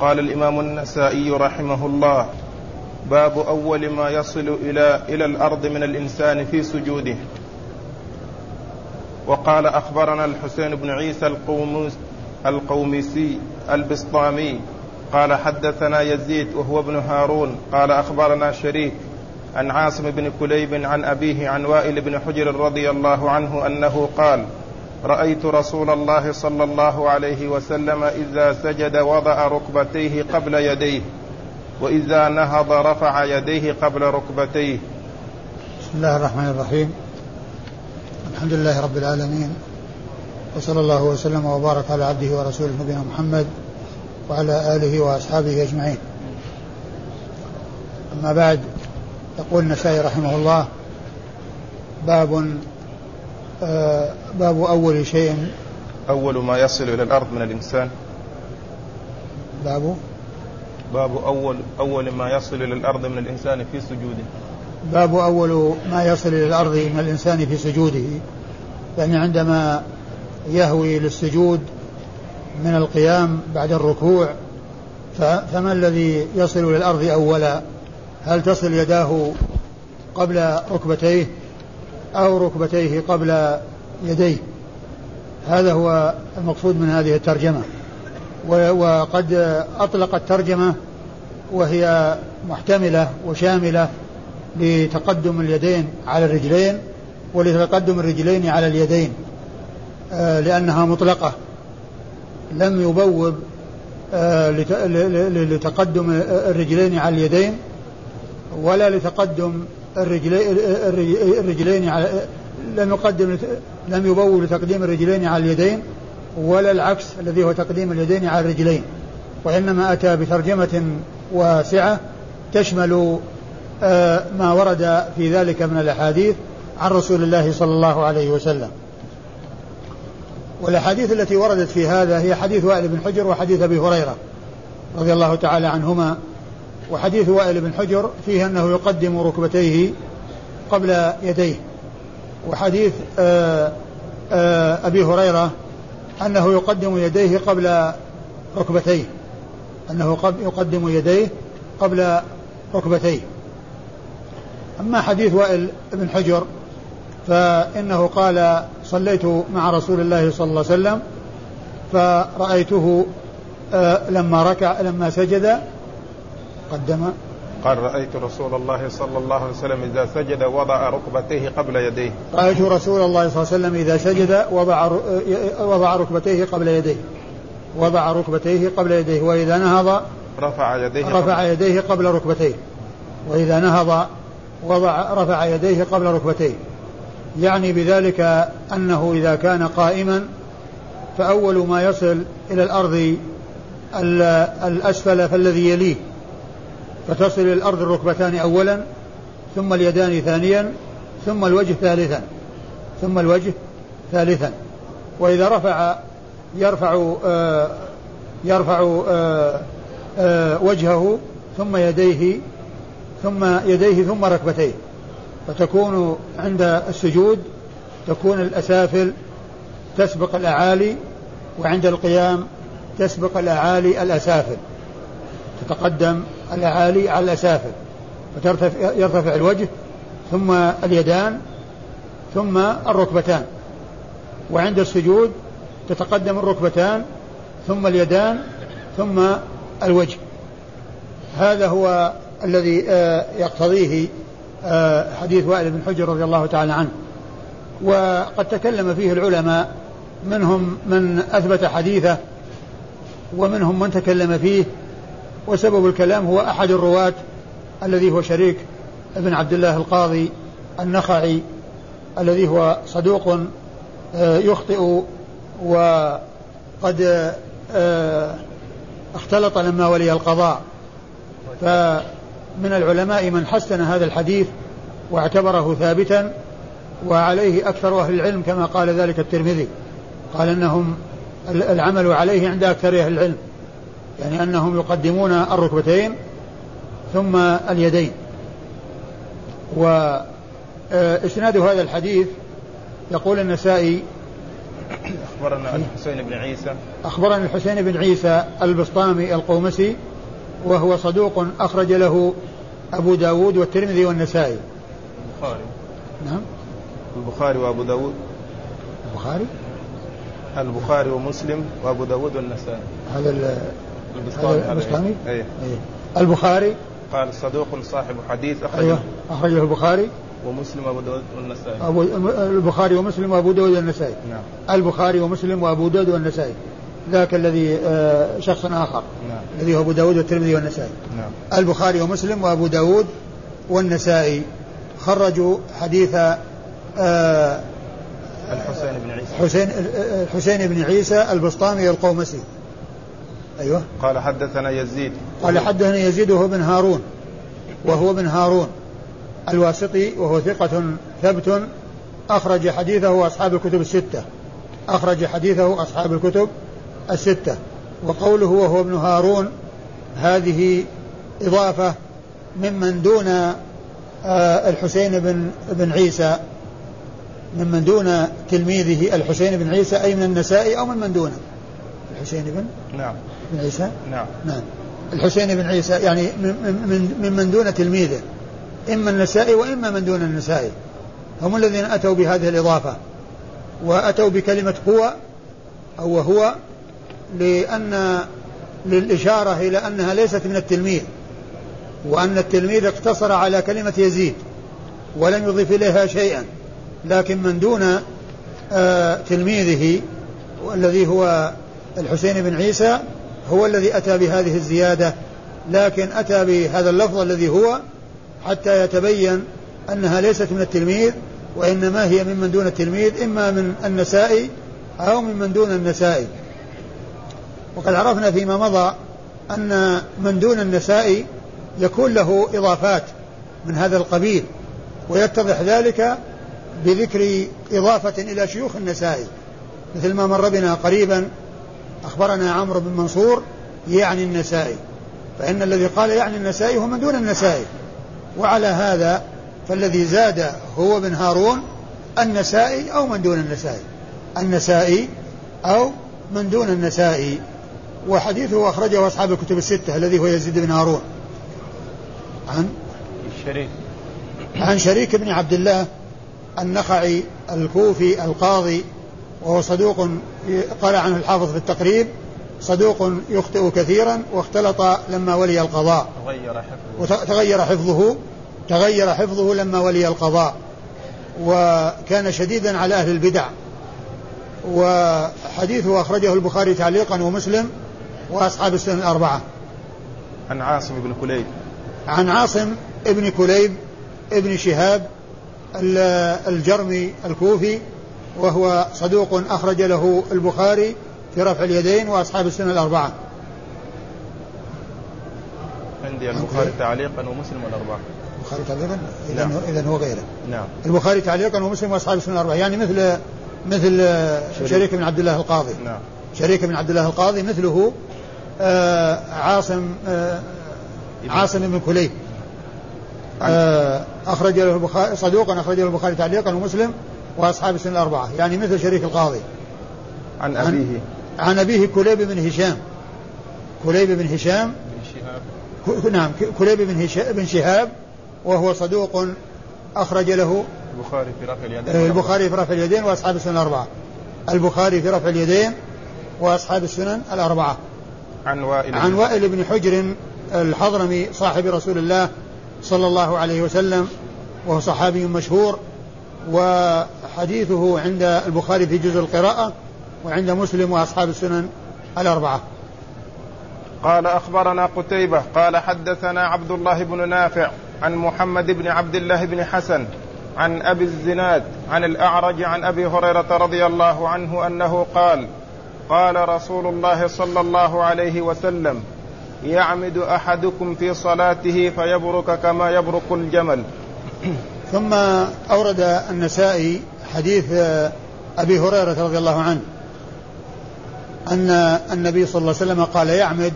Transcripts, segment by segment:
قال الإمام النسائي رحمه الله باب أول ما يصل إلى إلى الأرض من الإنسان في سجوده. وقال أخبرنا الحسين بن عيسى القومس القومسي البسطامي قال حدثنا يزيد وهو ابن هارون قال أخبرنا شريك عن عاصم بن كليب عن أبيه عن وائل بن حجر رضي الله عنه أنه قال رأيت رسول الله صلى الله عليه وسلم إذا سجد وضع ركبتيه قبل يديه وإذا نهض رفع يديه قبل ركبتيه. بسم الله الرحمن الرحيم. الحمد لله رب العالمين وصلى الله وسلم وبارك على عبده ورسوله نبينا محمد وعلى آله وأصحابه أجمعين. أما بعد يقول النسائي رحمه الله باب باب أول شيء. أول ما يصل إلى الأرض من الإنسان. باب. باب أول أول ما يصل إلى الأرض من الإنسان في سجوده. باب أول ما يصل إلى الأرض من الإنسان في سجوده. يعني عندما يهوي للسجود من القيام بعد الركوع فما الذي يصل إلى الأرض أولا؟ هل تصل يداه قبل ركبتيه؟ أو ركبتيه قبل يديه. هذا هو المقصود من هذه الترجمة. وقد أطلق الترجمة وهي محتملة وشاملة لتقدم اليدين على الرجلين ولتقدم الرجلين على اليدين آه، لأنها مطلقة. لم يبوب آه، لتقدم الرجلين على اليدين ولا لتقدم الرجلين على لم يقدم لم يبوب لتقديم الرجلين على اليدين ولا العكس الذي هو تقديم اليدين على الرجلين. وإنما أتى بترجمة واسعة تشمل آه، ما ورد في ذلك من الأحاديث عن رسول الله صلى الله عليه وسلم. والأحاديث التي وردت في هذا هي حديث وائل بن حجر وحديث أبي هريرة رضي الله تعالى عنهما. وحديث وائل بن حجر فيه أنه يقدم ركبتيه قبل يديه. وحديث آآ آآ أبي هريرة أنه يقدم يديه قبل ركبتيه. أنه يقدم يديه قبل ركبتيه. أما حديث وائل بن حجر فإنه قال صليت مع رسول الله صلى الله عليه وسلم فرأيته آه، لما ركع لما سجد قدم قال رأيت رسول الله صلى الله عليه وسلم إذا سجد وضع ركبتيه قبل يديه. رأيت رسول الله صلى الله عليه وسلم إذا سجد وضع وضع ركبتيه قبل يديه. وضع ركبتيه قبل يديه. وإذا نهض رفع يديه رفع يديه قبل ركبتيه. وإذا نهض وضع رفع يديه قبل ركبتيه. يعني بذلك أنه إذا كان قائما فأول ما يصل إلى الأرض الأسفل فالذي يليه. فتصل إلى الأرض الركبتان أولا ثم اليدان ثانيا ثم الوجه ثالثا ثم الوجه ثالثا. وإذا رفع يرفع آه يرفع آه آه وجهه ثم يديه ثم يديه ثم ركبتيه. فتكون عند السجود تكون الأسافل تسبق الأعالي وعند القيام تسبق الأعالي الأسافل. تتقدم الأعالي على الأسافل فترتفع يرتفع الوجه ثم اليدان ثم الركبتان. وعند السجود تتقدم الركبتان ثم اليدان ثم الوجه. هذا هو الذي آه، يقتضيه آه، حديث وائل بن حجر رضي الله تعالى عنه. وقد تكلم فيه العلماء منهم من أثبت حديثه ومنهم من تكلم فيه وسبب الكلام هو أحد الرواة الذي هو شريك ابن عبد الله القاضي النخعي الذي هو صدوق آه، يخطئ وقد آه، اختلط لما ولي القضاء. فمن العلماء من حسن هذا الحديث واعتبره ثابتا وعليه أكثر أهل العلم كما قال ذلك الترمذي. قال أنهم العمل عليه عند أكثر أهل العلم. يعني أنهم يقدمون الركبتين ثم اليدين. وإسناد هذا الحديث يقول النسائي أخبرنا الحسين بن عيسى. أخبرنا الحسين بن عيسى البسطامي القومسي وهو صدوق أخرج له أبو داود والترمذي والنسائي. البخاري. نعم. البخاري وأبو داود. البخاري؟ البخاري ومسلم وأبو داود والنسائي. هذا البسطامي البسطامي أي إيه. البخاري؟ قال صدوق صاحب حديث أخرجه. أيوه أخرجه البخاري. ومسلم وأبو داود والنسائي. أبو البخاري ومسلم وأبو داود والنسائي. نعم. البخاري ومسلم وأبو داود والنسائي. ذاك الذي آه، شخص آخر. نعم. الذي هو أبو داود والترمذي والنسائي. نعم. البخاري ومسلم وأبو داود والنسائي. خرجوا حديث آه، الحسين بن عيسى. حسين آه، حسين بن عيسى البسطامي القومسي أيوه. قال حدثنا يزيد. قال حدثني يزيد وهو بن هارون. وهو بن هارون الواسطي وهو ثقة ثبت أخرج حديثه أصحاب الكتب الستة. أخرج حديثه أصحاب الكتب الستة. وقوله وهو ابن هارون هذه إضافة ممن دون آه، الحسين بن بن عيسى. ممن دون تلميذه الحسين بن عيسى أي من النسائي أو ممن دونه. الحسين بن؟ نعم. بن عيسى؟ نعم. نعم. الحسين بن عيسى يعني من من من دون تلميذه. إما النسائي وإما من دون النسائي. هم الذين أتوا بهذه الإضافة. وأتوا بكلمة هو أو هو لأن للإشارة إلى أنها ليست من التلميذ. وأن التلميذ اقتصر على كلمة يزيد ولم يضيف إليها شيئا. لكن من دون آه تلميذه والذي هو الحسين بن عيسى هو الذي أتى بهذه الزيادة لكن أتى بهذا اللفظ الذي هو حتى يتبين أنها ليست من التلميذ وإنما هي ممن دون التلميذ إما من النسائي أو ممن دون النسائي وقد عرفنا فيما مضى أن من دون النسائي يكون له إضافات من هذا القبيل ويتضح ذلك بذكر إضافة إلى شيوخ النسائي مثل ما مر بنا قريبا أخبرنا عمرو بن منصور يعني النسائي فإن الذي قال يعني النسائي هو من دون النسائي. وعلى هذا فالذي زاد هو بن هارون النسائي أو من دون النسائي. النسائي أو من دون النسائي. وحديثه أخرجه أصحاب الكتب الستة الذي هو يزيد بن هارون. عن؟ شريك. عن شريك بن عبد الله النخعي الكوفي القاضي وهو صدوق قال عنه الحافظ في التقريب صدوق يخطئ كثيرا واختلط لما ولي القضاء. تغير حفظه. وتغير حفظه تغير حفظه لما ولي القضاء. وكان شديدا على أهل البدع. وحديثه أخرجه البخاري تعليقا ومسلم وأصحاب السنن الأربعة. عن عاصم بن كليب. عن عاصم ابن كليب ابن شهاب الجرمي الكوفي وهو صدوق أخرج له البخاري في رفع اليدين وأصحاب السنة الأربعة. عندي البخاري تعليقا ومسلم الأربعة. البخاري تعليقا؟ نعم. إذا هو غيره. نعم. البخاري تعليقا ومسلم وأصحاب السنة الأربعة. يعني مثل مثل شريك. شريك بن عبد الله القاضي. نعم. شريك بن عبد الله القاضي مثله آه عاصم آه عاصم بن كليب. آه أخرج له البخاري صدوقا أخرج له البخاري تعليقا ومسلم. وأصحاب السنة الأربعة. يعني مثل شريك القاضي. عن عن- أبيه. عن أبيه كليب بن هشام. كليب بن هشام. بن شهاب. نعم كليب بن هشام بن شهاب وهو صدوق أخرج له البخاري في رفع اليدين. آه، البخاري في رفع اليدين وأصحاب السنن الأربعة. البخاري في رفع اليدين وأصحاب السنن الأربعة. عن وائل. عن وائل بن حجر الحضرمي صاحب رسول الله صلى الله عليه وسلم وهو صحابي مشهور. وحديثه عند البخاري في جزء القراءة وعند مسلم وأصحاب السنن الأربعة. قال أخبرنا قتيبة قال حدثنا عبد الله بن نافع عن محمد بن عبد الله بن حسن عن أبي الزناد عن الأعرج عن أبي هريرة رضي الله عنه أنه قال قال رسول الله صلى الله عليه وسلم يعمد أحدكم في صلاته فيبرك كما يبرك الجمل. ثم أورد النسائي حديث آه، أبي هريرة رضي الله عنه أن النبي صلى الله عليه وسلم قال يعمد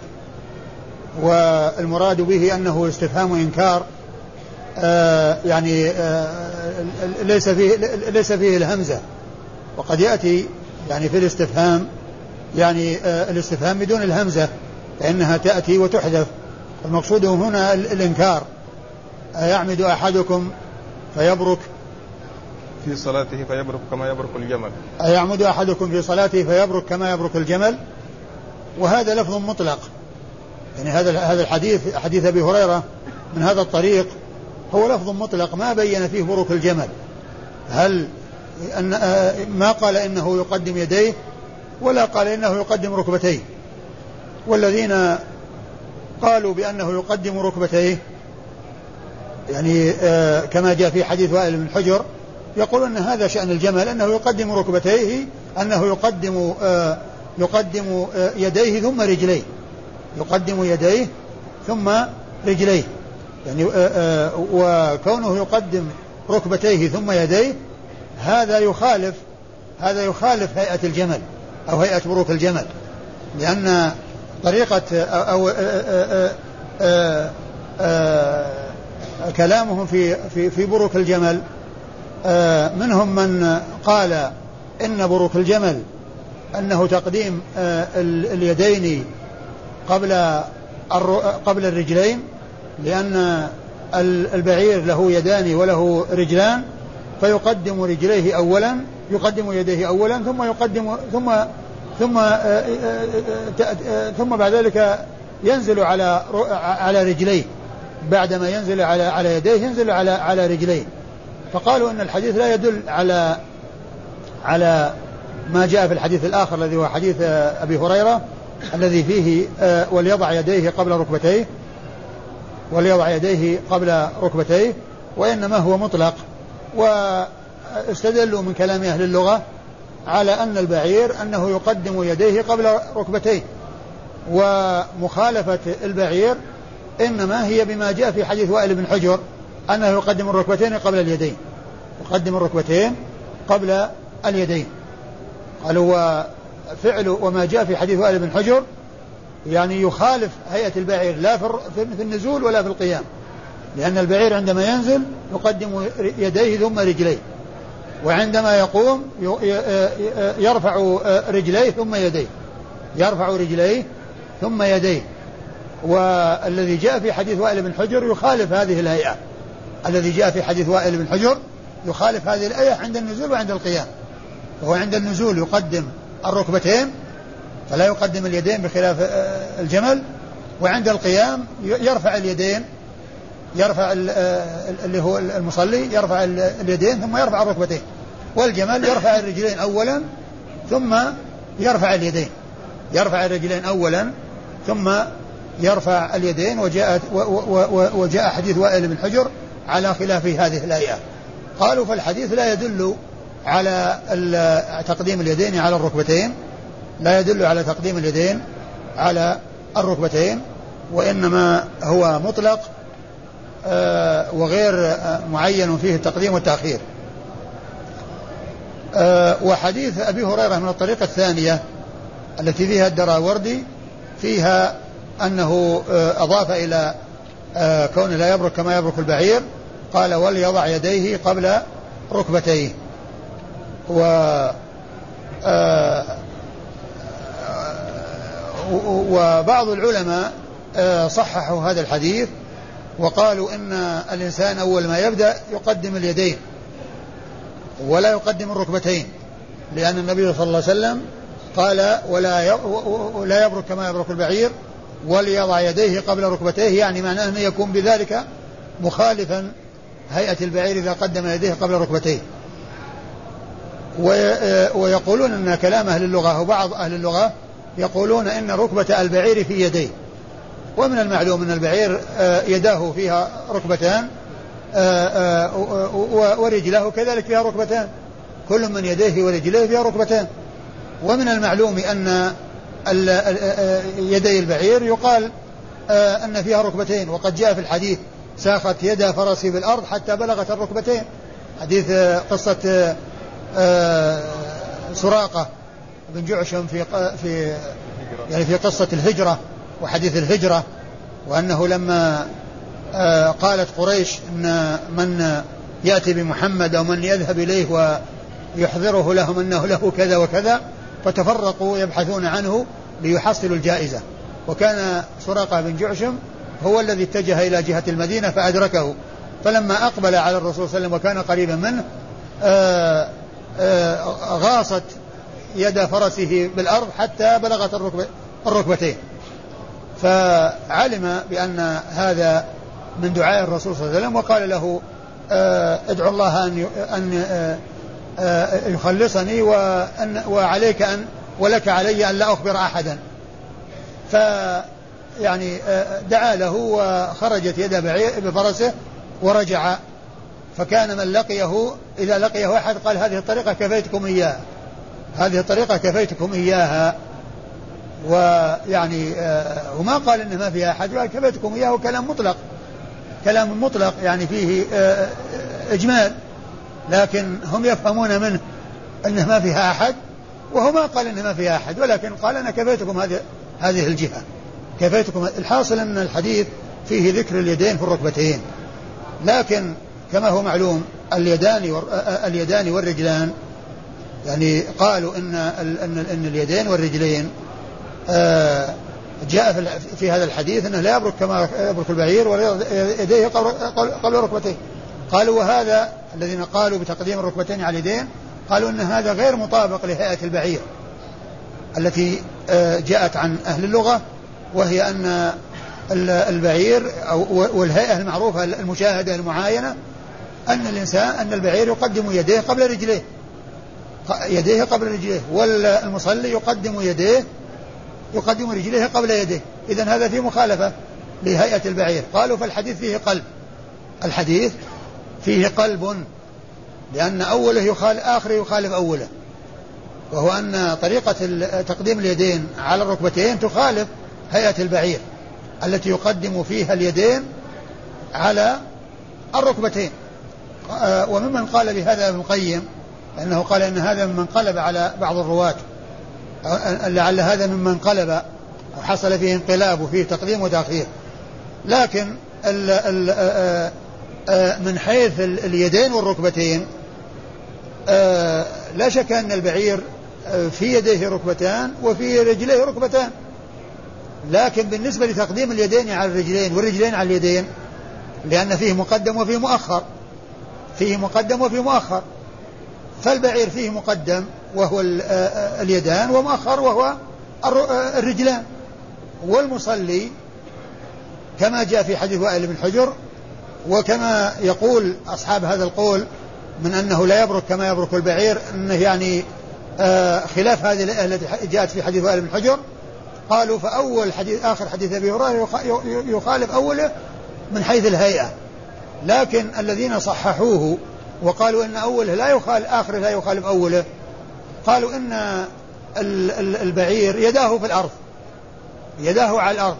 والمراد به أنه استفهام إنكار آه، يعني آه، ليس فيه ليس فيه الهمزة. وقد يأتي يعني في الاستفهام يعني الاستفهام بدون الهمزة فإنها تأتي وتحذف. المقصود هنا الإنكار. أيعمد أحدكم فيبرك في صلاته فيبرك كما يبرك الجمل. أيعمد أحدكم في صلاته فيبرك كما يبرك الجمل؟ وهذا لفظ مطلق. يعني هذا هذا الحديث حديث أبي هريرة من هذا الطريق هو لفظ مطلق ما بين فيه بروك الجمل. هل أن ما قال إنه يقدم يديه ولا قال إنه يقدم ركبتيه. والذين قالوا بأنه يقدم ركبتيه يعني آه كما جاء في حديث وائل بن حجر يقولون أن هذا شأن الجمل أنه يقدم ركبتيه أنه يقدم آه يقدم آه يديه ثم رجليه. يقدم يديه ثم رجليه. يعني وكونه يقدم ركبتيه ثم يديه هذا يخالف هذا يخالف هيئة الجمل أو هيئة بروك الجمل. لأن طريقة أو آآ آآ آآ كلامهم في في في بروك الجمل. منهم من قال إن بروك الجمل أنه تقديم اليدين قبل قبل الرجلين لأن البعير له يدان وله رجلان فيقدم رجليه أولا يقدم يديه أولا ثم يقدم ثم ثم ثم بعد ذلك ينزل على على رجليه. بعدما ينزل على على يديه ينزل على على رجليه. فقالوا إن الحديث لا يدل على على ما جاء في الحديث الآخر الذي هو حديث أبي هريرة الذي فيه وليضع يديه قبل ركبتيه. وليضع يديه قبل ركبتيه وإنما هو مطلق. واستدلوا من كلام أهل اللغة على أن البعير أنه يقدم يديه قبل ركبتيه. ومخالفة البعير إنما هي بما جاء في حديث وائل بن حجر أنه يقدم الركبتين قبل اليدين. يقدم الركبتين قبل اليدين. قالوا وفعل وما جاء في حديث وائل بن حجر يعني يخالف هيئة البعير لا في النزول ولا في القيام. لأن البعير عندما ينزل يقدم يديه ثم رجليه. وعندما يقوم يرفع رجليه ثم يديه. يرفع رجليه ثم يديه. والذي جاء في حديث وائل بن حجر يخالف هذه الهيئة. الذي جاء في حديث وائل بن حجر يخالف هذه الآية عند النزول وعند القيام. وهو عند النزول يقدم الركبتين فلا يقدم اليدين بخلاف الجمل وعند القيام يرفع اليدين يرفع اللي هو المصلي يرفع اليدين ثم يرفع الركبتين. والجمل يرفع الرجلين أولا ثم يرفع اليدين. يرفع الرجلين أولا ثم يرفع اليدين وجاء وجاء حديث وائل بن حجر على خلاف هذه الآيات قالوا فالحديث لا يدل على تقديم اليدين على الركبتين لا يدل على تقديم اليدين على الركبتين وإنما هو مطلق آه، وغير آه، معين فيه التقديم والتأخير. آه، وحديث أبي هريرة من الطريقة الثانية التي فيها الدراوردي فيها أنه أضاف إلى كون لا يبرك كما يبرك البعير قال وليضع يديه قبل ركبتيه. و وبعض العلماء صححوا هذا الحديث وقالوا إن الإنسان أول ما يبدأ يقدم اليدين ولا يقدم الركبتين لأن النبي صلى الله عليه وسلم قال ولا لا يبرك كما يبرك البعير وليضع يديه قبل ركبتيه يعني معناه انه يكون بذلك مخالفا هيئة البعير إذا قدم يديه قبل ركبتيه. ويقولون أن كلام أهل اللغة وبعض أهل اللغة يقولون إن ركبة البعير في يديه. ومن المعلوم أن البعير آه، يداه فيها ركبتان آه، آه، ورجله كذلك فيها ركبتان. كل من يديه ورجليه فيها ركبتان. ومن المعلوم أن يدي البعير يقال أن فيها ركبتين وقد جاء في الحديث ساقت يد فرسي بالأرض حتى بلغت الركبتين. حديث قصة سراقة بن جعشم في في يعني في قصة الهجرة وحديث الهجرة وأنه لما آه، قالت قريش أن من يأتي بمحمد أو من يذهب إليه ويحضره لهم أنه له كذا وكذا فتفرقوا يبحثون عنه ليحصلوا الجائزة. وكان سراقة بن جعشم هو الذي اتجه إلى جهة المدينة فأدركه. فلما أقبل على الرسول صلى الله عليه وسلم وكان قريبا منه آآ آآ غاصت يد فرسه بالأرض حتى بلغت الركبة الركبتين. فعلم بأن هذا من دعاء الرسول صلى الله عليه وسلم وقال له ادعو الله أن أن يخلصني وأن وعليك أن ولك علي أن لا أخبر أحدا. ف يعني دعا له وخرجت يد بفرسه ورجع. فكان من لقيه إذا لقيه أحد قال هذه الطريقة كفيتكم إياها. هذه الطريقة كفيتكم إياها. ويعني وما قال إن ما فيها أحد قال كفيتكم إياه كلام مطلق. كلام مطلق يعني فيه إجمال. لكن هم يفهمون منه أنه ما فيها أحد وهو ما قال أنه ما فيها أحد ولكن قال أنا كفيتكم هذه هذه الجهة. كفيتكم الحاصل أن الحديث فيه ذكر اليدين في الركبتين. لكن كما هو معلوم اليدان اليدان والرجلان يعني قالوا إن إن إن اليدين والرجلين آه، جاء في هذا الحديث إنه لا يبرك كما يبرك البعير ولا يديه قبل ركبتيه. قالوا وهذا الذين قالوا بتقديم الركبتين على اليدين قالوا إن هذا غير مطابق لهيئة البعير التي آه، جاءت عن أهل اللغة وهي أن البعير أو والهيئة المعروفة المشاهدة المعاينة أن الإنسان أن البعير يقدم يديه قبل رجليه. يديه قبل رجليه والمصلي يقدم يديه يقدم رجليه قبل يديه. إذا هذا في مخالفة لهيئة البعير. قالوا فالحديث فيه قلب. الحديث فيه قلب لأن أوله يخالف آخره يخالف أوله. وهو أن طريقة تقديم اليدين على الركبتين تخالف هيئة البعير التي يقدم فيها اليدين على الركبتين. آه، وممن قال بهذا ابن القيم أنه قال أن هذا ممن قلب على بعض الرواة آه، لعل هذا ممن قلب وحصل فيه انقلاب وفيه تقديم وتأخير لكن ال ال آه، من حيث اليدين والركبتين. لا شك أن البعير في يديه ركبتان وفي رجليه ركبتان. لكن بالنسبة لتقديم اليدين على الرجلين والرجلين على اليدين لأن فيه مقدم وفيه مؤخر. فيه مقدم وفيه مؤخر. فالبعير فيه مقدم وهو اليدان ومؤخر وهو الرجلان. والمصلي كما جاء في حديث وائل بن حجر وكما يقول أصحاب هذا القول من أنه لا يبرك كما يبرك البعير أنه يعني خلاف هذه التي جاءت في حديث وائل بن حجر. قالوا فأول حديث آخر حديث أبي هريرة يخالف أوله من حيث الهيئة. لكن الذين صححوه وقالوا أن أوله لا يخالف آخره لا يخالف أوله قالوا أن البعير يداه في الأرض يداه على الأرض.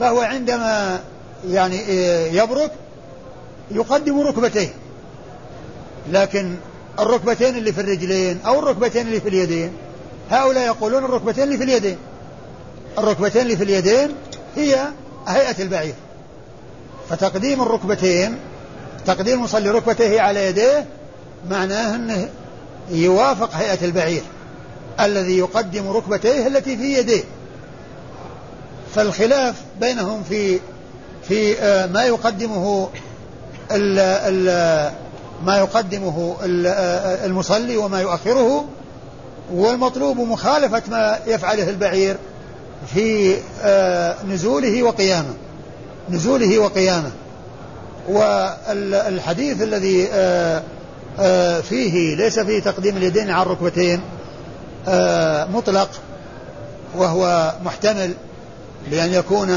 فهو عندما يعني يبرك يقدم ركبتيه. لكن الركبتين اللي في الرجلين أو الركبتين اللي في اليدين هؤلاء يقولون الركبتين اللي في اليدين. الركبتين اللي في اليدين هي هيئة البعير. فتقديم الركبتين تقديم مصلي ركبتيه على يديه معناه أنه يوافق هيئة البعير الذي يقدم ركبتيه التي في يديه. فالخلاف بينهم في في آه، ما يقدمه ال ال ما يقدمه المصلي وما يؤخره والمطلوب مخالفة ما يفعله البعير في آه، نزوله وقيامه. نزوله وقيامه. والحديث الذي آه، آه، فيه ليس فيه تقديم اليدين على الركبتين مطلق وهو محتمل لأن يكون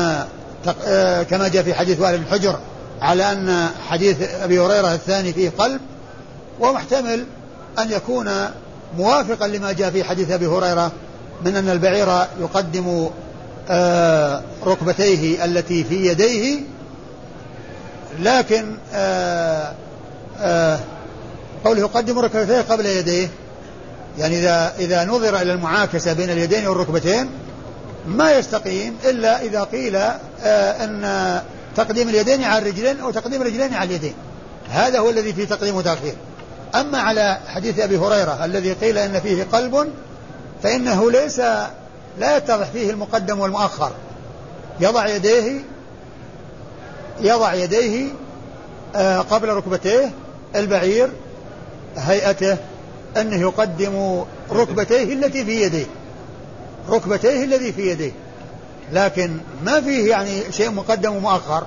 كما جاء في حديث وائل بن حجر على أن حديث أبي هريرة الثاني فيه قلب ومحتمل أن يكون موافقا لما جاء في حديث أبي هريرة من أن البعير يقدم آه، ركبتيه التي في يديه لكن آه، آه، قوله يقدم ركبتيه قبل يديه. يعني إذا إذا نظر إلى المعاكسة بين اليدين والركبتين ما يستقيم إلا إذا قيل أن تقديم اليدين على الرجلين أو تقديم الرجلين على اليدين. هذا هو الذي فيه تقديم وتأخير. أما على حديث أبي هريرة الذي قيل أن فيه قلب فإنه ليس لا يتضح فيه المقدم والمؤخر. يضع يديه يضع يديه آه، قبل ركبتيه البعير هيئته أنه يقدم ركبتيه التي في يديه. ركبتيه الذي في يديه. لكن ما فيه يعني شيء مقدم ومؤخر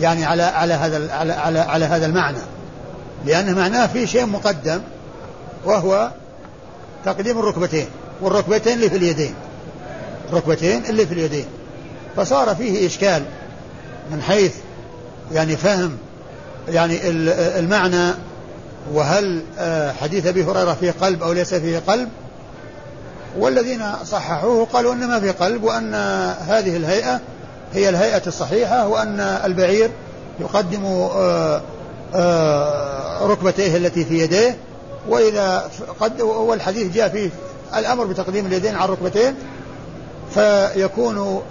يعني على على هذا على على, على هذا المعنى. لأن معناه في شيء مقدم وهو تقديم الركبتين والركبتين اللي في اليدين. الركبتين اللي في اليدين. فصار فيه إشكال من حيث يعني فهم يعني المعنى وهل آه، حديث أبي هريرة فيه قلب أو ليس فيه قلب والذين صححوه قالوا ان ما فيه قلب وأن هذه الهيئة هي الهيئة الصحيحة وأن البعير يقدم آه، آه، ركبتيه التي في يديه وإذا قد والحديث جاء فيه الأمر بتقديم اليدين على الركبتين فيكون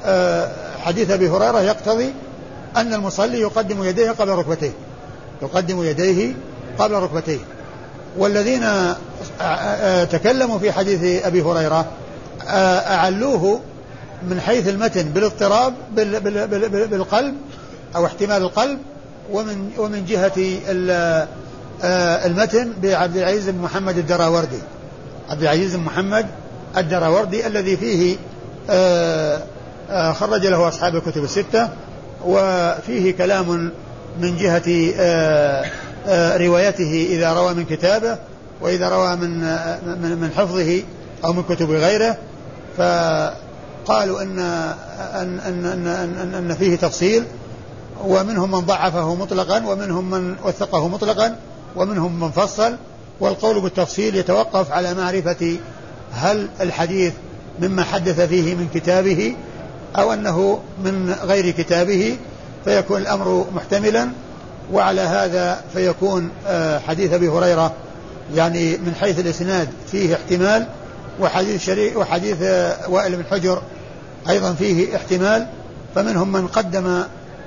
حديث أبي هريرة يقتضي أن المصلي يقدم يديه قبل ركبتيه يقدم يديه قبل ركبتيه. والذين تكلموا في حديث أبي هريرة أعلوه من حيث المتن بالاضطراب بالقلب أو احتمال القلب ومن ومن جهة المتن بعبد العزيز بن محمد الدراوردي. عبد العزيز بن محمد الدراوردي الذي فيه خرج له أصحاب الكتب الستة وفيه كلام من جهة روايته إذا روى من كتابه وإذا روى من آه، من حفظه أو من كتب غيره. فقالوا أن أن أن أن, أن, أن فيه تفصيل. ومنهم من ضعفه مطلقا ومنهم من وثقه مطلقا ومنهم من فصل. والقول بالتفصيل يتوقف على معرفة هل الحديث مما حدث فيه من كتابه أو أنه من غير كتابه فيكون الأمر محتملا. وعلى هذا فيكون آه، حديث أبي هريرة يعني من حيث الإسناد فيه احتمال وحديث شريك وحديث آه، وائل بن حجر أيضا فيه احتمال فمنهم من قدم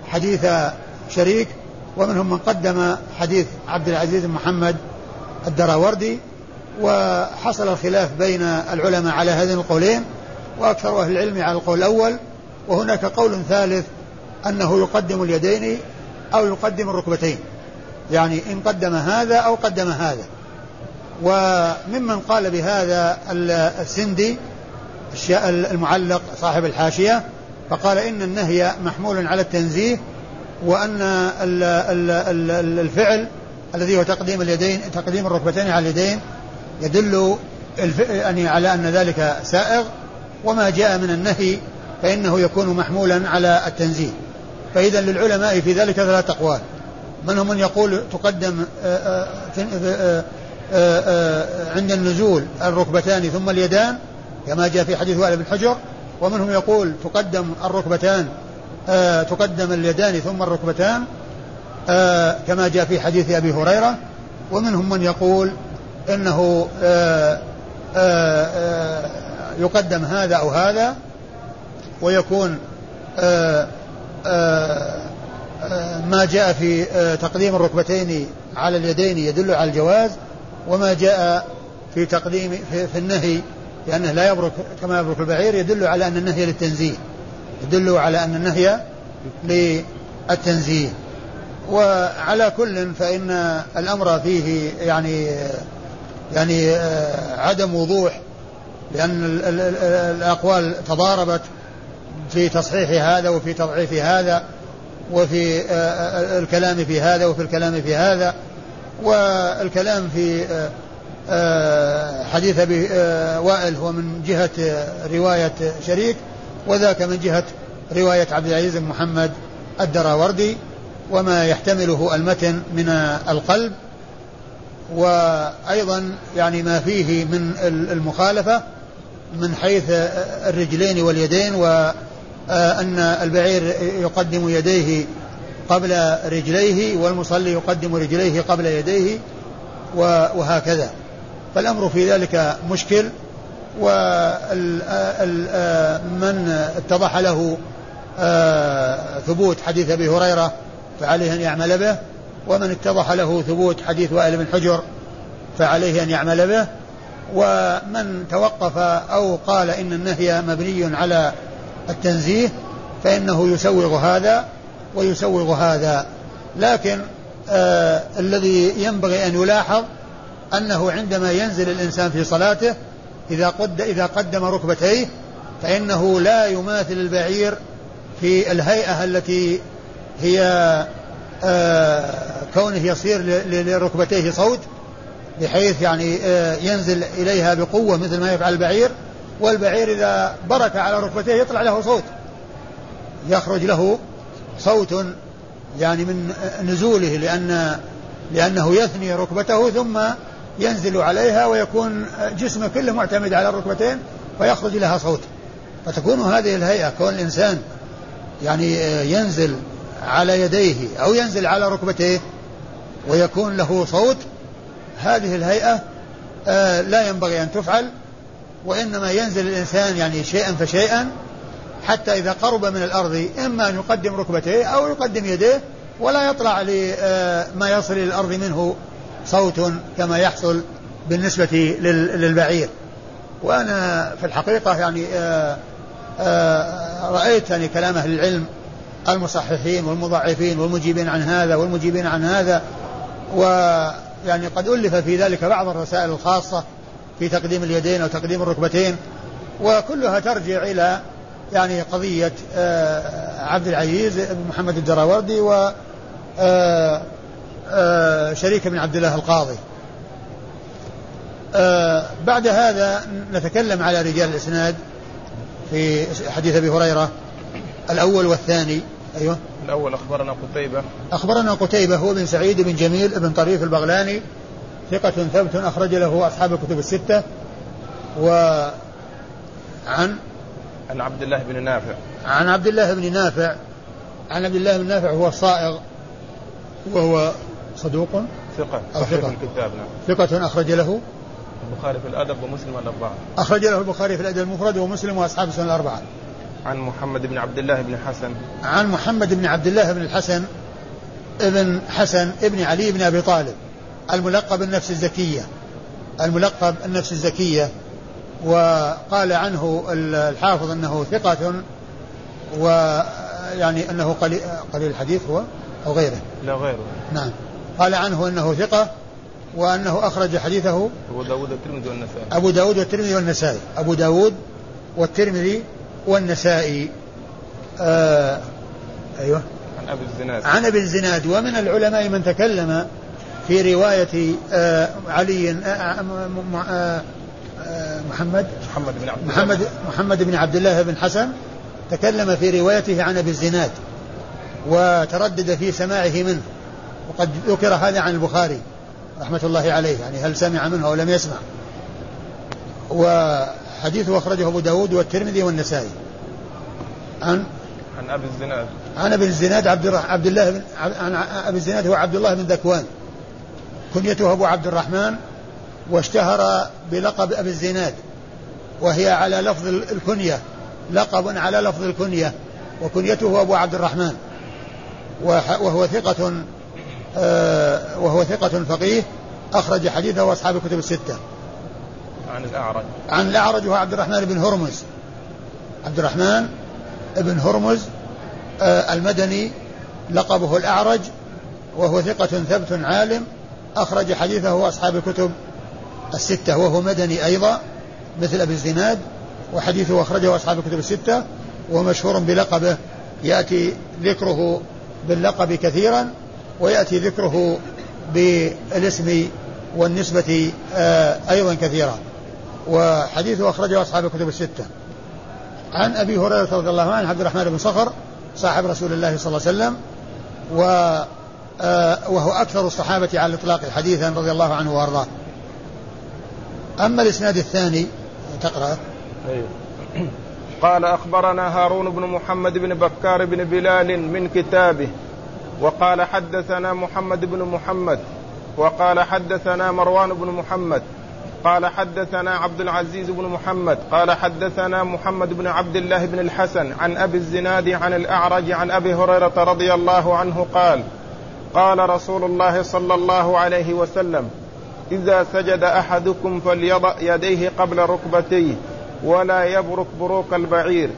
حديث شريك ومنهم من قدم حديث عبد العزيز بن محمد الدراوردي وحصل الخلاف بين العلماء على هذين القولين وأكثر أهل العلم على القول الأول وهناك قول ثالث أنه يقدم اليدين أو يقدم الركبتين. يعني إن قدم هذا أو قدم هذا. وممن قال بهذا السندي المعلق صاحب الحاشية فقال إن النهي محمول على التنزيه وأن الفعل الذي هو تقديم اليدين تقديم الركبتين على اليدين يدل يعني على أن ذلك سائغ. وما جاء من النهي فإنه يكون محمولا على التنزيه. فإذا للعلماء في ذلك ثلاث أقوال. منهم من يقول تقدم آه، آه، آه، عند النزول الركبتان ثم اليدان كما جاء في حديث وائل بن حجر. ومنهم يقول تقدم الركبتان تقدم اليدان ثم الركبتان كما جاء في حديث أبي هريرة. ومنهم من يقول إنه يقدم هذا أو هذا ويكون ما جاء في آه، تقديم الركبتين على اليدين يدل على الجواز وما جاء في تقديم في, في النهي لأنه لا يبرك كما يبرك البعير يدل على أن النهي للتنزيه يدل على أن النهي للتنزيه. وعلى كل فإن الأمر فيه يعني يعني عدم وضوح لأن الأقوال تضاربت في تصحيح هذا وفي تضعيف هذا وفي آه، آه، الكلام في هذا وفي الكلام في هذا. والكلام في آه، حديث أبي وائل هو من جهة رواية شريك وذاك من جهة رواية عبد العزيز بن محمد الدراوردي وما يحتمله المتن من القلب. وأيضا يعني ما فيه من المخالفة من حيث الرجلين واليدين و أن البعير يقدم يديه قبل رجليه والمصلي يقدم رجليه قبل يديه وهكذا. فالأمر في ذلك مشكل ومن اتضح له آه، ثبوت حديث أبي هريرة فعليه أن يعمل به ومن اتضح له ثبوت حديث وائل بن حجر فعليه أن يعمل به ومن توقف أو قال إن النهي مبني على التنزيه فإنه يسوغ هذا ويسوغ هذا. لكن آه الذي ينبغي أن يلاحظ أنه عندما ينزل الإنسان في صلاته إذا قد إذا قدم ركبتيه فإنه لا يماثل البعير في الهيئة التي هي آه كونه يصير لركبتيه صوت بحيث يعني آه ينزل إليها بقوة مثل ما يفعل البعير. والبعير إذا برك على ركبتيه يطلع له صوت. يخرج له صوت يعني من نزوله لأن لأنه يثني ركبته ثم ينزل عليها ويكون جسمه كله معتمد على الركبتين فيخرج لها صوت. فتكون هذه الهيئة كون الإنسان يعني ينزل على يديه أو ينزل على ركبتيه ويكون له صوت هذه الهيئة آه، لا ينبغي أن تفعل. وإنما ينزل الإنسان يعني شيئا فشيئا حتى إذا قرب من الأرض إما أن يقدم ركبتيه أو يقدم يديه ولا يطلع لما يصل إلى الأرض منه صوت كما يحصل بالنسبة للبعير. وأنا في الحقيقة يعني آه، آه، رأيت يعني كلام أهل العلم المصححين والمضاعفين والمجيبين عن هذا والمجيبين عن هذا ويعني قد ألف في ذلك بعض الرسائل الخاصة. في تقديم اليدين أو تقديم الركبتين وكلها ترجع إلى يعني قضية آه، عبد العزيز بن محمد الدراوردي و آه، آه، شريك بن عبد الله القاضي. بعد هذا نتكلم على رجال الإسناد في حديث أبي هريرة الأول والثاني. أيوه. الأول أخبرنا قتيبة. أخبرنا قتيبة هو بن سعيد بن جميل بن طريف البغلاني ثقة ثبت أخرج له أصحاب الكتب الستة و عن عبد الله بن نافع. عن عبد الله بن نافع عن عبد الله بن نافع هو الصائغ وهو صدوق ثقة صحيح ثقة. الكتاب نعم. ثقة أخرج له. البخاري في الأدب ومسلم الأربعة. أخرج له البخاري في الأدب المفرد ومسلم وأصحاب السنة الأربعة. عن محمد بن عبد الله بن حسن. عن محمد بن عبد الله بن الحسن ابن حسن ابن علي بن أبي طالب. الملقب النفس الزكية. الملقب النفس الزكية. وقال عنه الحافظ أنه ثقة ويعني أنه قليل, قليل الحديث هو أو غيره. لا غيره. نعم. قال عنه أنه ثقة وأنه أخرج حديثه أبو داود والترمذي والنسائي. أبو داود والترمذي والنسائي. أبو داود والترمذي والنسائي. آه أيوه. عن أبي الزناد. عن أبي الزناد. ومن العلماء من تكلم في رواية آه علي آه آه محمد محمد بن عبد محمد محمد بن عبد الله بن حسن تكلم في روايته عن أبي الزناد وتردد في سماعه منه وقد ذكر هذا عن البخاري رحمة الله عليه يعني هل سمع منه أو لم يسمع. وحديثه أخرجه أبو داود والترمذي والنسائي. عن؟ عن أبي الزناد. عن أبي الزناد عبد, عبد الله بن عن أبي الزناد هو عبد الله بن ذكوان. كنيته أبو عبد الرحمن واشتهر بلقب أبي الزناد وهي على لفظ الكنية لقب على لفظ الكنية وكنيته أبو عبد الرحمن. وهو ثقة آه، وهو ثقة فقيه أخرج حديثه أصحاب الكتب الستة. عن الأعرج. عن الأعرج وهو عبد الرحمن بن هرمز. عبد الرحمن بن هرمز آه، المدني لقبه الأعرج وهو ثقة ثبت عالم أخرج حديثه أصحاب الكتب الستة وهو مدني أيضا مثل أبي الزناد وحديثه أخرجه أصحاب الكتب الستة ومشهور بلقبه. يأتي ذكره باللقب كثيرا ويأتي ذكره بالاسم والنسبة آه، أيضا كثيرا. وحديثه أخرجه أصحاب الكتب الستة. عن أبي هريرة رضي الله عنه عبد الرحمن بن صخر صاحب رسول الله صلى الله عليه وسلم و وهو أكثر الصحابة على الإطلاق حديثا رضي الله عنه وأرضاه أما الإسناد الثاني تقرأ أيوه. قال أخبرنا هارون بن محمد بن بكار بن بلال من كتابه وقال حدثنا محمد بن محمد وقال حدثنا مروان بن محمد قال حدثنا عبد العزيز بن محمد قال حدثنا محمد بن عبد الله بن الحسن عن أبي الزناد عن الأعرج عن أبي هريرة رضي الله عنه قال قال رسول الله صلى الله عليه وسلم إذا سجد أحدكم فليضع يديه قبل ركبتيه ولا يبرك بروك البعير.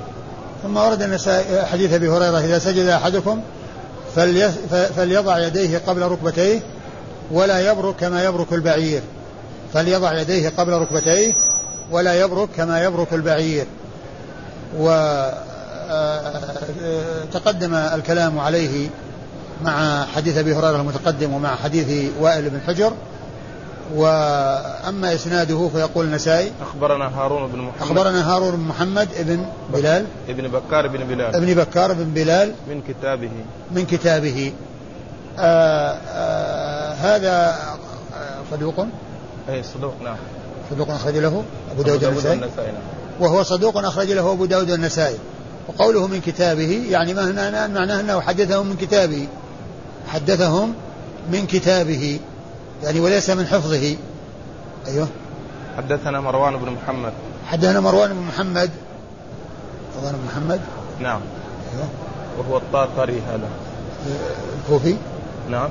ثم ورد حديث أبي هريرة إذا سجد أحدكم فليضع يديه قبل ركبتيه ولا يبرك كما يبرك البعير. فليضع يديه قبل ركبتيه ولا يبرك كما يبرك البعير. و تقدم الكلام عليه مع حديث أبي هريرة المتقدم ومع حديث وائل بن حجر وأما إسناده فيقول النسائي أخبرنا هارون بن محمد. أخبرنا هارون بن محمد ابن بلال. ابن بكار بن بلال. ابن بكار بن بلال. من كتابه. من كتابه. آآ آآ هذا صدوق؟ اي صدوق نعم. صدوق أخرج له أبو داود النسائي نعم. وهو صدوق أخرج له أبو داود النسائي وقوله من كتابه يعني معناه أنه حدثهم من كتابه. حدثهم من كتابه يعني وليس من حفظه. أيوه. حدثنا مروان بن محمد. حدثنا مروان بن محمد. مروان بن محمد. نعم. أيوه. وهو الطاطري هذا. الكوفي؟ نعم.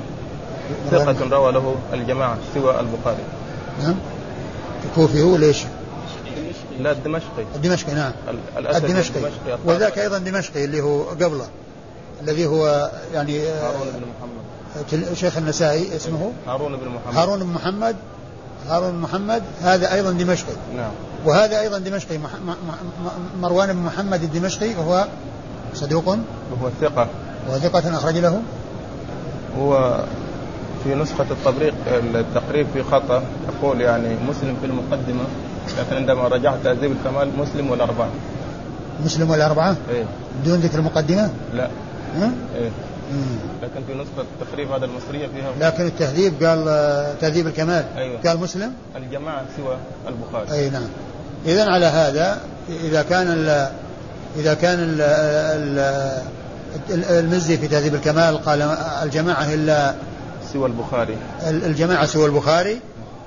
ثقة روى له الجماعة سوى البخاري. نعم. الكوفي هو ليش؟ لا الدمشقي. الدمشقي نعم. الأسد الدمشقي. وذاك أيضا دمشقي اللي هو قبله. الذي هو يعني هارون بن محمد. شيخ النسائي اسمه؟ هارون بن محمد. هارون بن محمد. هارون بن محمد هذا أيضا دمشقي. نعم. وهذا أيضا دمشقي. مروان بن محمد الدمشقي وهو صدوق. وهو ثقة. وهو ثقة أخرج له. هو في نسخة التبريق التقريب في خطأ. يقول يعني مسلم في المقدمة لكن عندما رجعت تهذيب الكمال مسلم والأربعة. مسلم والأربعة؟ إيه. بدون ذكر المقدمة؟ لا. ها؟ إيه. لكن في نسخة التقريب هذا المصرية فيها لكن التهذيب قال آه، تهذيب الكمال. أيوة. قال مسلم؟ الجماعة سوى البخاري. أي نعم. اذا على هذا إذا كان ال إذا كان ال ال المزي في تهذيب الكمال قال الجماعة إلا سوى البخاري. الجماعة سوى البخاري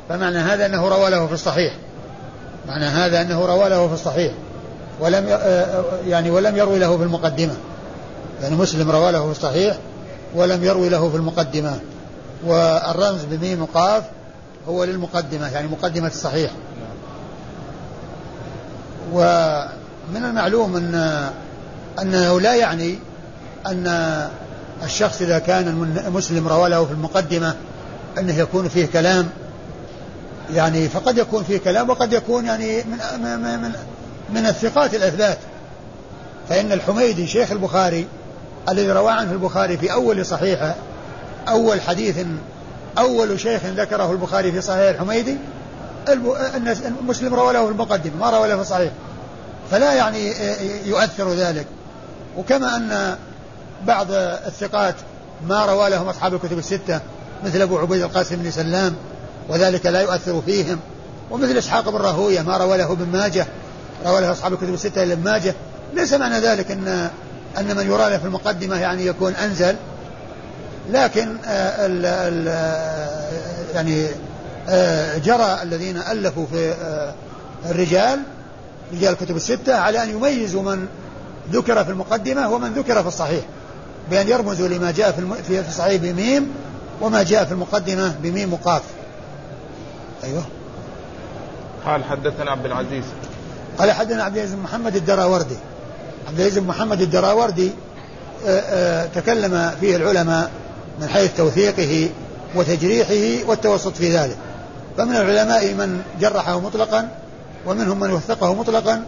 فمعنى هذا أنه روى له في الصحيح. معنى هذا أنه روى له في الصحيح. ولم يعني ولم يروي له في المقدمة. يعني مسلم روى له في الصحيح ولم يروي له في المقدمة. والرمز بميم وقاف هو للمقدمة يعني مقدمة الصحيح. ومن المعلوم ان أنه لا يعني أن الشخص إذا كان المسلم روى له في المقدمة أنه يكون فيه كلام. يعني فقد يكون فيه كلام وقد يكون يعني من من من, من الثقات الأثبات. فإن الحميدي شيخ البخاري الذي روى عنه البخاري في أول صحيحة أول حديث أول شيخ ذكره البخاري في صحيح الحميدي المسلم روى له في المقدمة ما روى له في الصحيح. فلا يعني يؤثر ذلك. وكما أن بعض الثقات ما روى لهم أصحاب الكتب الستة مثل أبو عبيد القاسم بن سلام وذلك لا يؤثر فيهم. ومثل إسحاق بن راهوية ما روى له ابن ماجه روى له أصحاب الكتب الستة إلا ابن ماجه. ليس معنى ذلك أن أن من يرى له في المقدمة يعني يكون أنزل لكن ال ال يعني جرى الذين ألفوا في الرجال رجال الكتب الستة على أن يميزوا من ذكر في المقدمة ومن ذكر في الصحيح بأن يرمزوا لما جاء في في الصحيح بميم وما جاء في المقدمة بميم وقاف أيوه. قال حدثنا عبد العزيز. قال حدثنا عبد العزيز بن محمد الدراوردي. عبد العزيز بن محمد الدراوردي آآ آآ تكلم فيه العلماء من حيث توثيقه وتجريحه والتوسط في ذلك. فمن العلماء من جرحه مطلقا ومنهم من وثقه مطلقا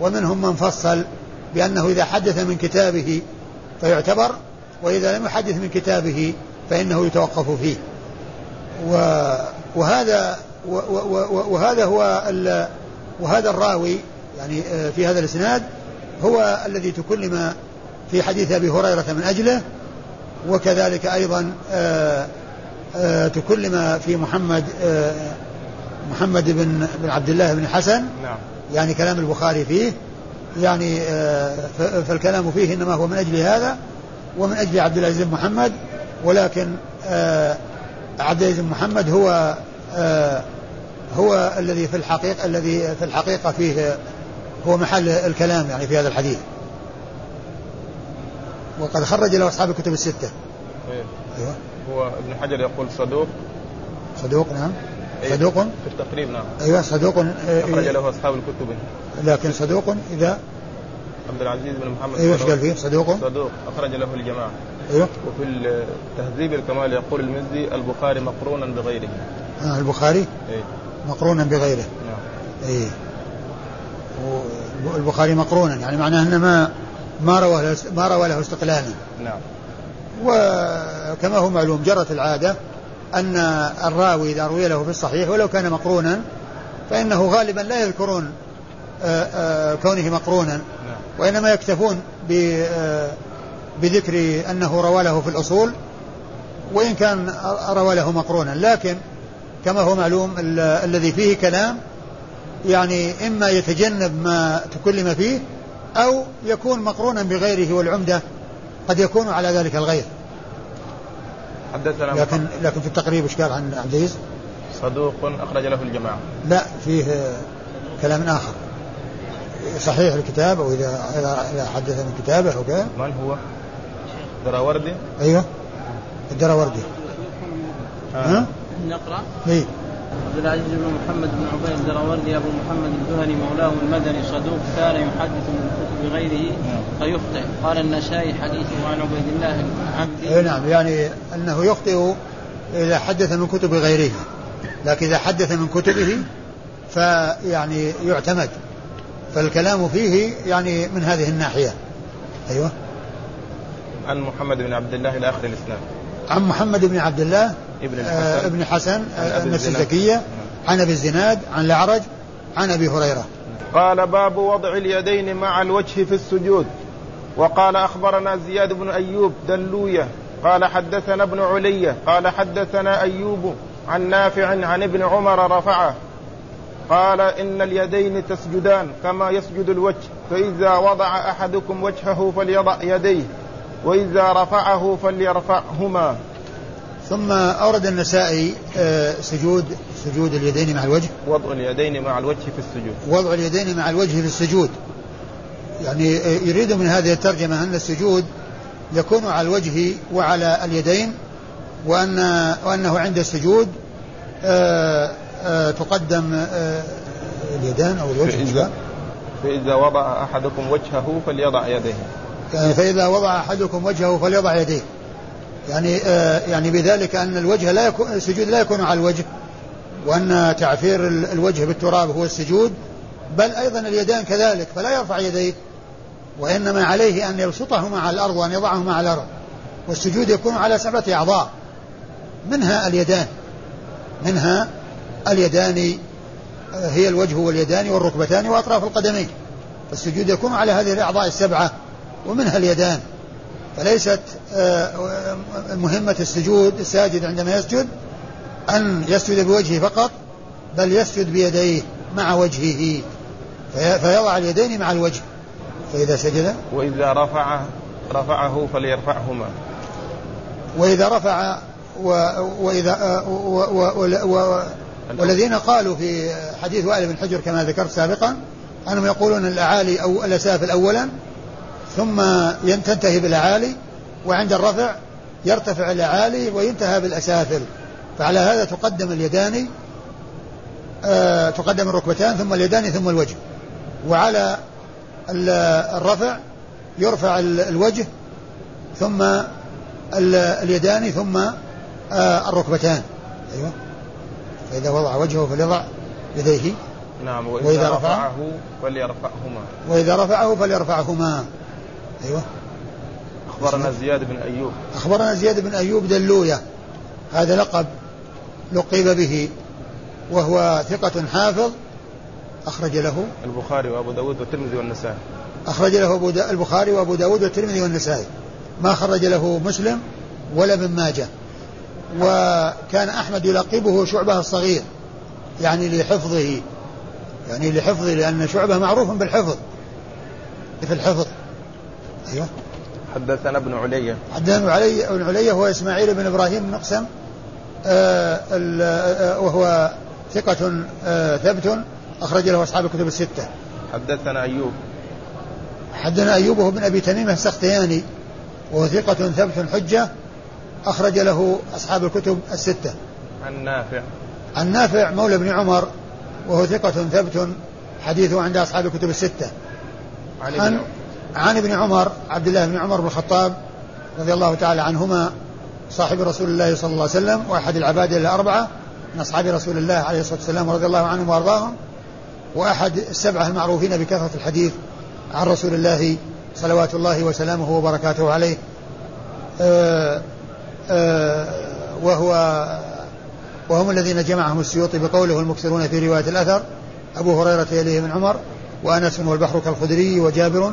ومنهم من فصل بأنه إذا حدث من كتابه فيعتبر وإذا لم يحدث من كتابه فإنه يتوقف فيه. وهذا وهذا هو وهذا الراوي يعني في هذا الإسناد هو الذي تكلم في حديث أبي هريرة من أجله وكذلك أيضا تكلم في محمد محمد بن بن عبد الله بن حسن. نعم. يعني كلام البخاري فيه. يعني فالكلام فيه إنما هو من أجل هذا ومن أجل عبد العزيز بن محمد. ولكن عبد العزيز بن محمد هو هو الذي في الحقيقة الذي في الحقيقة فيه هو محل الكلام يعني في هذا الحديث. وقد خرج له أصحاب الكتب الستة. إيه. أيوة. هو ابن حجر يقول صدوق. صدوق نعم. إيه، صدوق؟ في التقريب نعم. أيوة صدوق آه، أخرج له أصحاب الكتب. لكن صدوق إذا؟ عبد العزيز بن محمد أيوة إيش قال فيه؟ صدوق؟ صدوق. أخرج له الجماعة. أيوة. وفي تهذيب الكمال يقول المزي البخاري مقرونا بغيره. آه البخاري؟ إيه. مقرونا بغيره. نعم. إيه. البخاري مقرونا يعني معناه إنه ما ما روى ما روى له استقلالا. نعم. وكما هو معلوم جرت العادة أن الراوي إذا روي له في الصحيح ولو كان مقرونا فإنه غالبا لا يذكرون آه، آه، كونه مقرونا. نعم. وإنما يكتفون آه، بذكر أنه روى له في الأصول وإن كان روى له مقرونا. لكن كما هو معلوم الذي فيه كلام يعني إما يتجنب ما تكلم فيه أو يكون مقرونا بغيره والعمدة قد يكون على ذلك الغير حدثنا لكن لكن في التقريب إيش قال عن عبد العزيز؟ صدوق أخرج له الجماعة لا فيه كلام آخر صحيح الكتاب أو إذا إذا حدث من كتابه أو كذا من هو؟ دراوردي؟ أيوه الدراوردي آه. ها؟ نقرأ؟ إيه عبد العزيز بن محمد بن عبيد الدراوردي أبو محمد الجهني مولاه المدني صدوق كان يحدث من كتب غيره فيخطئ. قال النسائي حديثه عن عبيد الله عبد. نعم. يعني أنه يخطئ إذا حدث من كتب غيره. لكن إذا حدث من كتبه فيعني يعتمد. فالكلام فيه يعني من هذه الناحية. أيوه. عن محمد بن عبد الله إلى اخر الاسلام عن محمد بن عبد الله؟ ابن الحسن. آه ابن حسن النفس الزكية عن أبي الزناد عن الأعرج عن أبي هريرة. قال باب وضع اليدين مع الوجه في السجود. وقال أخبرنا زياد بن أيوب دلوية. قال حدثنا ابن علية. قال حدثنا أيوب عن نافع عن ابن عمر رفعه. قال إن اليدين تسجدان كما يسجد الوجه. فإذا وضع أحدكم وجهه فليضع يديه وإذا رفعه فليرفعهما. ثم أورد النسائي آه، سجود سجود اليدين مع الوجه. وضع اليدين مع الوجه في السجود. وضع اليدين مع الوجه في السجود. يعني آه، يريد من هذه الترجمة أن السجود يكون على الوجه وعلى اليدين وأن وأنه عند السجود آه، تقدم اليدان أو الوجه فإذا, فإذا وضع أحدكم وجهه فليضع يديه. يعني فإذا وضع أحدكم وجهه فليضع يديه. يعني آه يعني بذلك أن الوجه لا يكون السجود لا يكون على الوجه وأن تعفير الوجه بالتراب هو السجود بل أيضا اليدان كذلك فلا يرفع يديه وإنما عليه أن يبسطهما على الأرض وأن يضعهما على الأرض والسجود يكون على سبعة أعضاء منها اليدان منها اليدان آه، هي الوجه واليدان والركبتان وأطراف القدمين فالسجود يكون على هذه الأعضاء السبعة ومنها اليدان. فليست آه، مهمة السجود الساجد عندما يسجد أن يسجد بوجهه فقط بل يسجد بيديه مع وجهه فيضع اليدين مع الوجه فإذا سجد. وإذا رفع رفعه فليرفعهما. وإذا رفع و وإذا آه، و و و والذين قالوا في حديث وائل بن حجر كما ذكرت سابقا أنهم يقولون الأعالي أو الأسافل أولا ثم تنتهي بالأعالي وعند الرفع يرتفع الأعالي وينتهى بالأسافل. فعلى هذا تقدم اليدان آه تقدم الركبتان ثم اليدان ثم الوجه. وعلى الرفع يرفع الوجه ثم اليدان ثم آه الركبتان. أيوة. فإذا وضع وجهه فليضع يديه. نعم وإذا, وإذا رفعه فليرفعهما. وإذا رفعه فليرفعهما. أيوة. أخبرنا زياد بن أيوب. أخبرنا زياد بن أيوب دلوية. هذا لقب لقب به وهو ثقة حافظ أخرج له البخاري وأبو داود والترمذي والنسائي. أخرج له أبو دا البخاري وأبو داود والترمذي والنسائي. ما خرج له مسلم ولا ابن ماجه. وكان أحمد يلقبه شعبة الصغير يعني لحفظه يعني لحفظه لأن شعبة معروف بالحفظ في الحفظ. أيوه حدثنا ابن علي حدثنا ابن علي ابن علي هو إسماعيل بن إبراهيم بن مقسم آه, آه، وهو ثقة آه ثبت أخرج له أصحاب الكتب الستة. حدثنا أيوب. حدثنا وهو بن أبي تميم السختياني وهو ثقة ثبت حجة أخرج له أصحاب الكتب الستة. عن نافع عن نافع مولى بن عمر وهو ثقة ثبت حديثه عند أصحاب الكتب الستة عن عن, عن ابن عمر عبد الله بن عمر بن الخطاب رضي الله تعالى عنهما صاحب رسول الله صلى الله عليه وسلم وأحد العباد الأربعة من أصحاب رسول الله عليه الصلاة والسلام رضي الله عنهم وأرضاهم وأحد السبعة المعروفين بكثرة الحديث عن رسول الله صلوات الله وسلامه وبركاته عليه. آه آه وهو وهم الذين جمعهم السيوطي بقوله المكثرون في رواية الأثر أبو هريرة يليه من عمر وأنس والبحر كالخدري وجابر